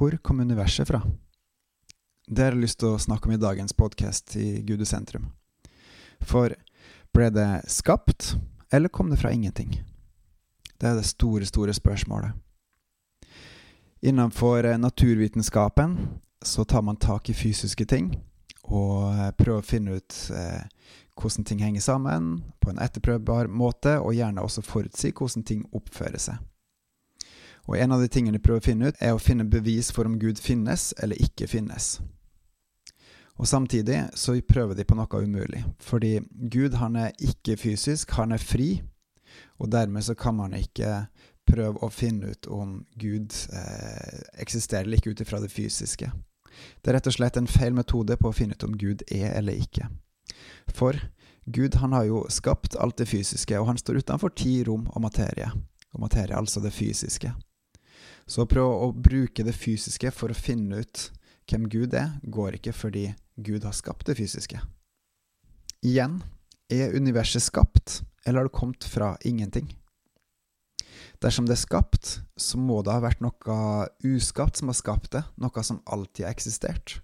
Hvor kom universet fra? Det har jeg lyst til å snakke om i dagens podkast i Gudesentrum. For ble det skapt, eller kom det fra ingenting? Det er det store, store spørsmålet. Innenfor eh, naturvitenskapen så tar man tak i fysiske ting og eh, prøver å finne ut eh, hvordan ting henger sammen på en etterprøvbar måte, og gjerne også forutsi hvordan ting oppfører seg. Og En av de tingene de prøver å finne ut, er å finne bevis for om Gud finnes eller ikke finnes. Og Samtidig så prøver de på noe umulig, fordi Gud han er ikke fysisk, han er fri, og dermed så kan man ikke prøve å finne ut om Gud eh, eksisterer eller ikke ut ifra det fysiske. Det er rett og slett en feil metode på å finne ut om Gud er eller ikke. For Gud han har jo skapt alt det fysiske, og han står utenfor ti rom og materie. Og materie, altså det fysiske. Så å prøve å bruke det fysiske for å finne ut hvem Gud er, går ikke fordi Gud har skapt det fysiske. Igjen, er universet skapt, eller har det kommet fra ingenting? Dersom det er skapt, så må det ha vært noe uskapt som har skapt det, noe som alltid har eksistert.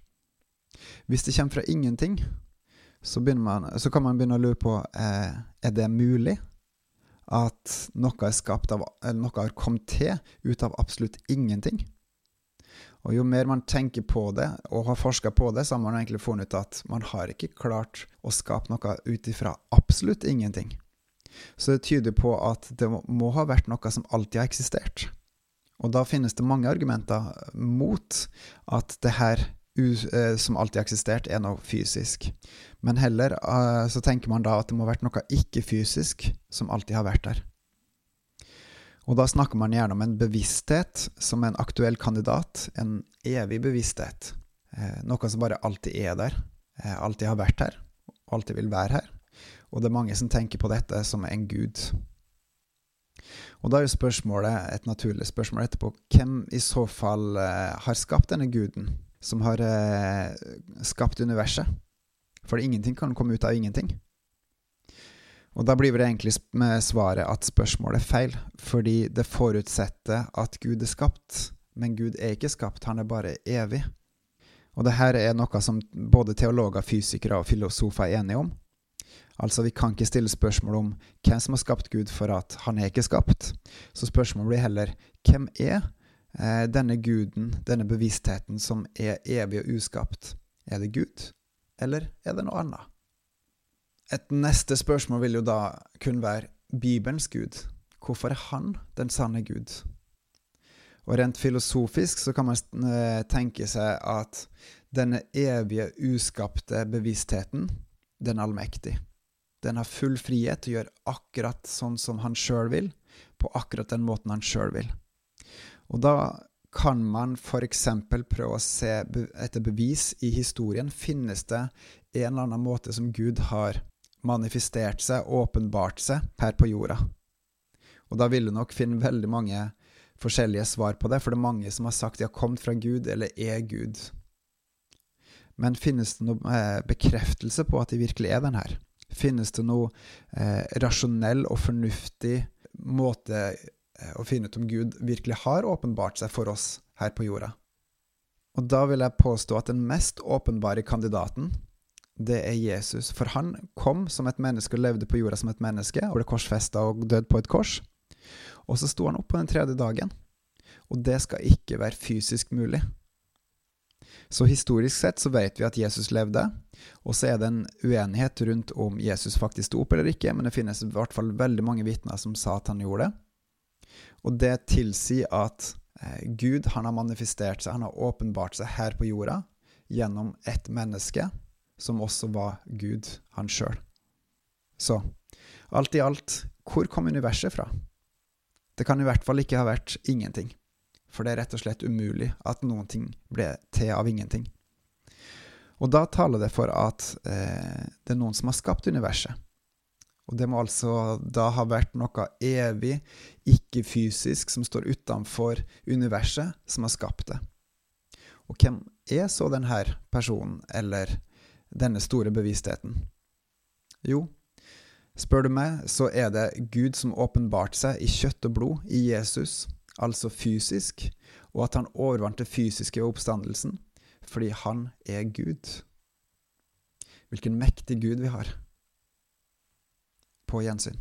Hvis det kommer fra ingenting, så, man, så kan man begynne å lure på eh, er det mulig at noe av, noe har kommet til ut av absolutt ingenting. Og Jo mer man tenker på det, og har forska på det, så har man egentlig funnet ut at man har ikke klart å skape noe ut ifra absolutt ingenting. Så det tyder på at det må ha vært noe som alltid har eksistert. Og da finnes det mange argumenter mot at det her som alltid har eksistert, er noe fysisk. Men heller uh, så tenker man da at det må ha vært noe ikke-fysisk som alltid har vært der. Og da snakker man gjerne om en bevissthet som en aktuell kandidat, en evig bevissthet. Eh, noe som bare alltid er der, eh, alltid har vært her, alltid vil være her. Og det er mange som tenker på dette som en gud. Og da er jo spørsmålet, et naturlig spørsmål etterpå, hvem i så fall eh, har skapt denne guden, som har eh, skapt universet? For ingenting kan komme ut av ingenting. Og da blir det egentlig med svaret at spørsmålet er feil, fordi det forutsetter at Gud er skapt, men Gud er ikke skapt, han er bare evig. Og det her er noe som både teologer, fysikere og filosofer er enige om. Altså, vi kan ikke stille spørsmål om hvem som har skapt Gud, for at han er ikke skapt. Så spørsmålet blir heller hvem er denne guden, denne bevisstheten, som er evig og uskapt? Er det Gud, eller er det noe annet? Et neste spørsmål vil jo da kun være Bibelens Gud. Hvorfor er han den sanne Gud? Og rent filosofisk så kan man eh, tenke seg at denne evige, uskapte bevisstheten, den er allmektig. Den har full frihet til å gjøre akkurat sånn som han sjøl vil, på akkurat den måten han sjøl vil. Og da kan man f.eks. prøve å se etter bevis i historien. Finnes det en eller annen måte som Gud har manifestert seg, åpenbart seg, her på jorda? Og da vil du nok finne veldig mange forskjellige svar på det, for det er mange som har sagt de har kommet fra Gud, eller er Gud. Men finnes det noe eh, bekreftelse på at de virkelig er den her? Finnes det noe eh, rasjonell og fornuftig måte eh, å finne ut om Gud virkelig har åpenbart seg for oss her på jorda? Og da vil jeg påstå at den mest åpenbare kandidaten, det er Jesus. For han kom som et menneske og levde på jorda som et menneske, og ble korsfesta og død på et kors. Og så sto han opp på den tredje dagen. Og det skal ikke være fysisk mulig. Så historisk sett så vet vi at Jesus levde, og så er det en uenighet rundt om Jesus faktisk sto opp eller ikke, men det finnes i hvert fall veldig mange vitner som sa at han gjorde det. Og det tilsier at eh, Gud han har manifestert seg, han har åpenbart seg her på jorda gjennom ett menneske, som også var Gud, han sjøl. Så alt i alt, hvor kom universet fra? Det kan i hvert fall ikke ha vært ingenting. For det er rett og slett umulig at noen ting ble til av ingenting. Og da taler det for at eh, det er noen som har skapt universet. Og det må altså da ha vært noe evig, ikke-fysisk, som står utenfor universet, som har skapt det. Og hvem er så denne personen, eller denne store bevisstheten? Jo, spør du meg, så er det Gud som åpenbarte seg i kjøtt og blod, i Jesus, altså fysisk, og at han overvant det fysiske ved oppstandelsen, fordi han er Gud. Hvilken mektig Gud vi har. På gjensyn.